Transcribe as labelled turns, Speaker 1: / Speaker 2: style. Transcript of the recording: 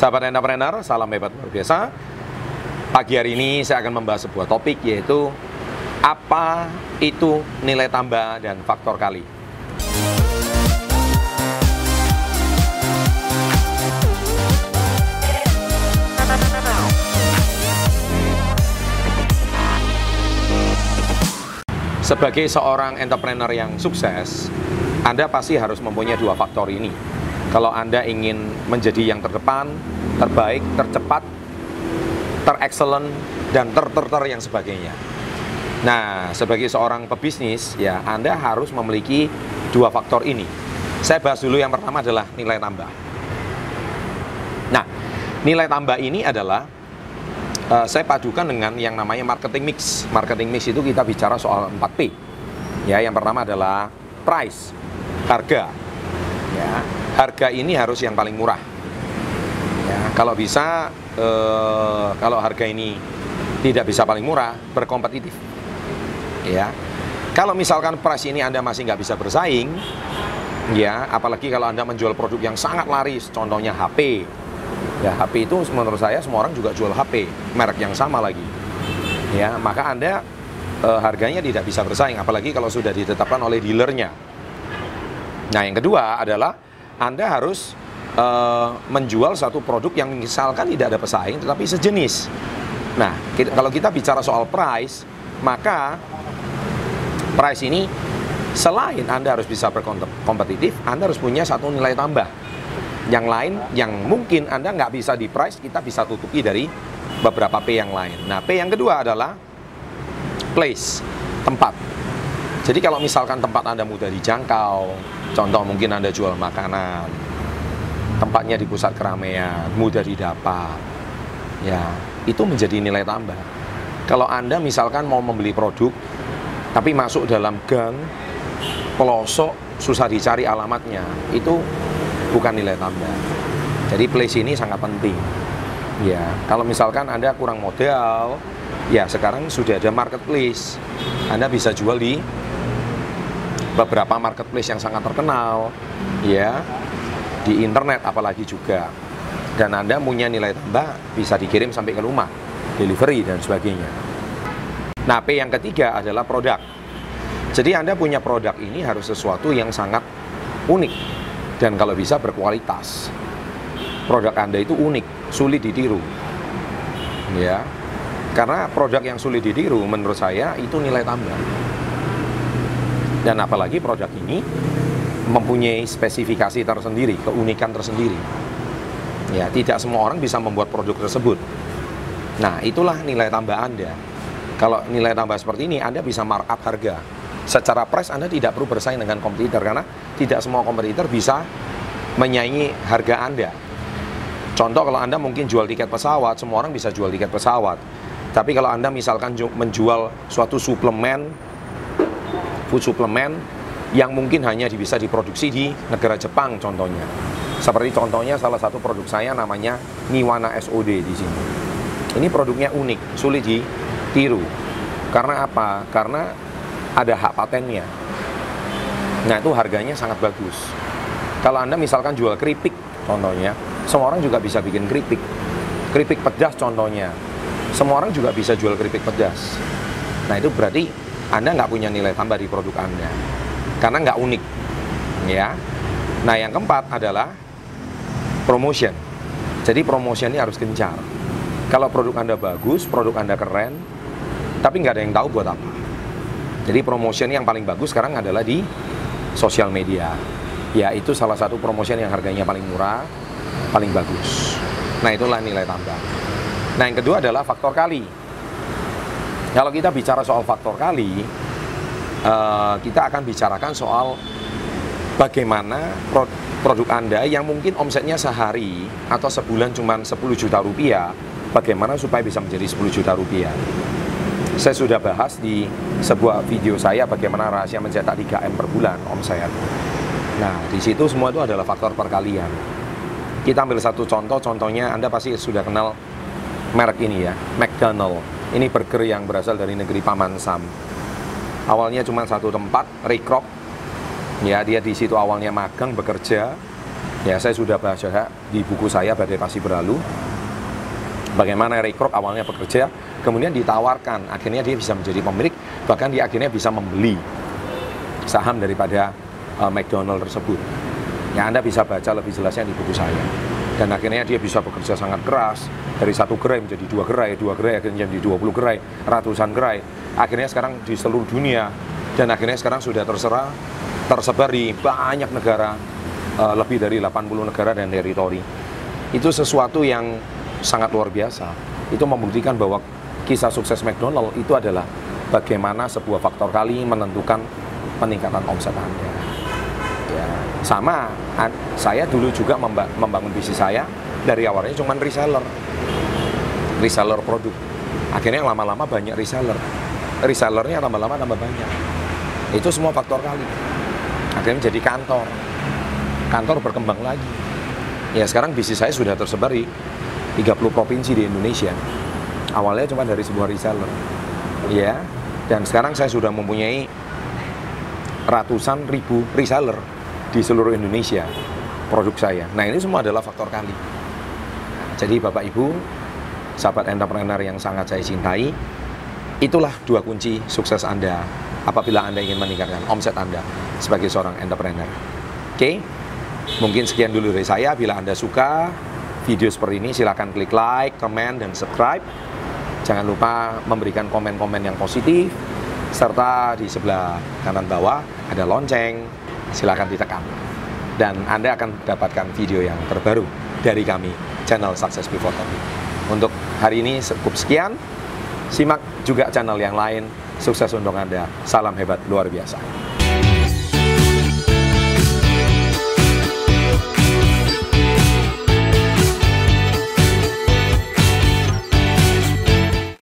Speaker 1: Sahabat entrepreneur, salam hebat luar biasa. Pagi hari ini saya akan membahas sebuah topik yaitu apa itu nilai tambah dan faktor kali. Sebagai seorang entrepreneur yang sukses, Anda pasti harus mempunyai dua faktor ini. Kalau Anda ingin menjadi yang terdepan, terbaik, tercepat, terexcellent, dan ter-ter-ter yang sebagainya. Nah, sebagai seorang pebisnis, ya Anda harus memiliki dua faktor ini. Saya bahas dulu yang pertama adalah nilai tambah. Nah, nilai tambah ini adalah uh, saya padukan dengan yang namanya marketing mix. Marketing mix itu kita bicara soal 4P. Ya, yang pertama adalah price, harga. Ya, harga ini harus yang paling murah. Ya, kalau bisa uh, kalau harga ini tidak bisa paling murah, berkompetitif. Ya. Kalau misalkan price ini Anda masih nggak bisa bersaing, ya, apalagi kalau Anda menjual produk yang sangat laris, contohnya HP, Ya, HP itu menurut saya semua orang juga jual HP, merek yang sama lagi. Ya, maka Anda e, harganya tidak bisa bersaing apalagi kalau sudah ditetapkan oleh dealernya. Nah, yang kedua adalah Anda harus e, menjual satu produk yang misalkan tidak ada pesaing tetapi sejenis. Nah, kita, kalau kita bicara soal price, maka price ini selain Anda harus bisa berkompetitif, Anda harus punya satu nilai tambah yang lain yang mungkin Anda nggak bisa di price, kita bisa tutupi dari beberapa P yang lain. Nah, P yang kedua adalah place, tempat. Jadi kalau misalkan tempat Anda mudah dijangkau, contoh mungkin Anda jual makanan, tempatnya di pusat keramaian, mudah didapat, ya itu menjadi nilai tambah. Kalau Anda misalkan mau membeli produk, tapi masuk dalam gang, pelosok, susah dicari alamatnya, itu bukan nilai tambah. Jadi place ini sangat penting. Ya, kalau misalkan Anda kurang modal, ya sekarang sudah ada marketplace. Anda bisa jual di beberapa marketplace yang sangat terkenal, ya, di internet apalagi juga. Dan Anda punya nilai tambah bisa dikirim sampai ke rumah, delivery dan sebagainya. Nah, P yang ketiga adalah produk. Jadi Anda punya produk ini harus sesuatu yang sangat unik dan kalau bisa berkualitas. Produk Anda itu unik, sulit ditiru. Ya. Karena produk yang sulit ditiru menurut saya itu nilai tambah. Dan apalagi produk ini mempunyai spesifikasi tersendiri, keunikan tersendiri. Ya, tidak semua orang bisa membuat produk tersebut. Nah, itulah nilai tambah Anda. Kalau nilai tambah seperti ini, Anda bisa markup harga secara price Anda tidak perlu bersaing dengan kompetitor karena tidak semua kompetitor bisa menyaingi harga Anda. Contoh kalau Anda mungkin jual tiket pesawat, semua orang bisa jual tiket pesawat. Tapi kalau Anda misalkan menjual suatu suplemen, suplemen yang mungkin hanya bisa diproduksi di negara Jepang contohnya. Seperti contohnya salah satu produk saya namanya Niwana SOD di sini. Ini produknya unik, sulit ditiru. Karena apa? Karena ada hak patennya. Nah itu harganya sangat bagus. Kalau Anda misalkan jual keripik contohnya, semua orang juga bisa bikin keripik. Keripik pedas contohnya, semua orang juga bisa jual keripik pedas. Nah itu berarti Anda nggak punya nilai tambah di produk Anda. Karena nggak unik. ya. Nah yang keempat adalah promotion. Jadi promotion ini harus gencar. Kalau produk Anda bagus, produk Anda keren, tapi nggak ada yang tahu buat apa. Jadi promotion yang paling bagus sekarang adalah di sosial media. Ya itu salah satu promotion yang harganya paling murah, paling bagus. Nah itulah nilai tambah. Nah yang kedua adalah faktor kali. Kalau kita bicara soal faktor kali, uh, kita akan bicarakan soal bagaimana produk Anda yang mungkin omsetnya sehari atau sebulan cuma 10 juta rupiah, bagaimana supaya bisa menjadi 10 juta rupiah. Saya sudah bahas di sebuah video saya bagaimana rahasia mencetak 3M per bulan omset. Nah, di situ semua itu adalah faktor perkalian. Kita ambil satu contoh, contohnya Anda pasti sudah kenal merek ini ya, McDonald. Ini burger yang berasal dari negeri Paman Sam. Awalnya cuma satu tempat, Rikrok. Ya, dia di situ awalnya magang bekerja. Ya, saya sudah baca di buku saya Badai Pasti Berlalu. Bagaimana Ray Kroc awalnya bekerja, kemudian ditawarkan, akhirnya dia bisa menjadi pemilik, bahkan dia akhirnya bisa membeli saham daripada uh, McDonald tersebut. Ya Anda bisa baca lebih jelasnya di buku saya. Dan akhirnya dia bisa bekerja sangat keras dari satu gerai menjadi dua gerai, dua gerai akhirnya menjadi 20 gerai, ratusan gerai. Akhirnya sekarang di seluruh dunia dan akhirnya sekarang sudah terserah tersebar di banyak negara uh, lebih dari 80 negara dan teritori. Itu sesuatu yang sangat luar biasa. Itu membuktikan bahwa kisah sukses McDonald itu adalah bagaimana sebuah faktor kali menentukan peningkatan omset Anda. Sama saya dulu juga membangun bisnis saya dari awalnya cuma reseller. Reseller produk. Akhirnya lama-lama banyak reseller. Resellernya lama-lama tambah banyak. Itu semua faktor kali. Akhirnya jadi kantor. Kantor berkembang lagi. Ya sekarang bisnis saya sudah tersebar di 30 provinsi di Indonesia. Awalnya cuma dari sebuah reseller. Ya, dan sekarang saya sudah mempunyai ratusan ribu reseller di seluruh Indonesia produk saya. Nah ini semua adalah faktor kali. Jadi Bapak Ibu, sahabat entrepreneur yang sangat saya cintai, itulah dua kunci sukses Anda apabila Anda ingin meningkatkan omset Anda sebagai seorang entrepreneur. Oke, mungkin sekian dulu dari saya. Bila Anda suka video seperti ini, silahkan klik like, comment, dan subscribe. Jangan lupa memberikan komen-komen yang positif, serta di sebelah kanan bawah ada lonceng, silahkan ditekan. Dan Anda akan mendapatkan video yang terbaru dari kami, channel Success Before Topic. Untuk hari ini cukup sekian, simak juga channel yang lain, sukses untuk Anda, salam hebat luar biasa.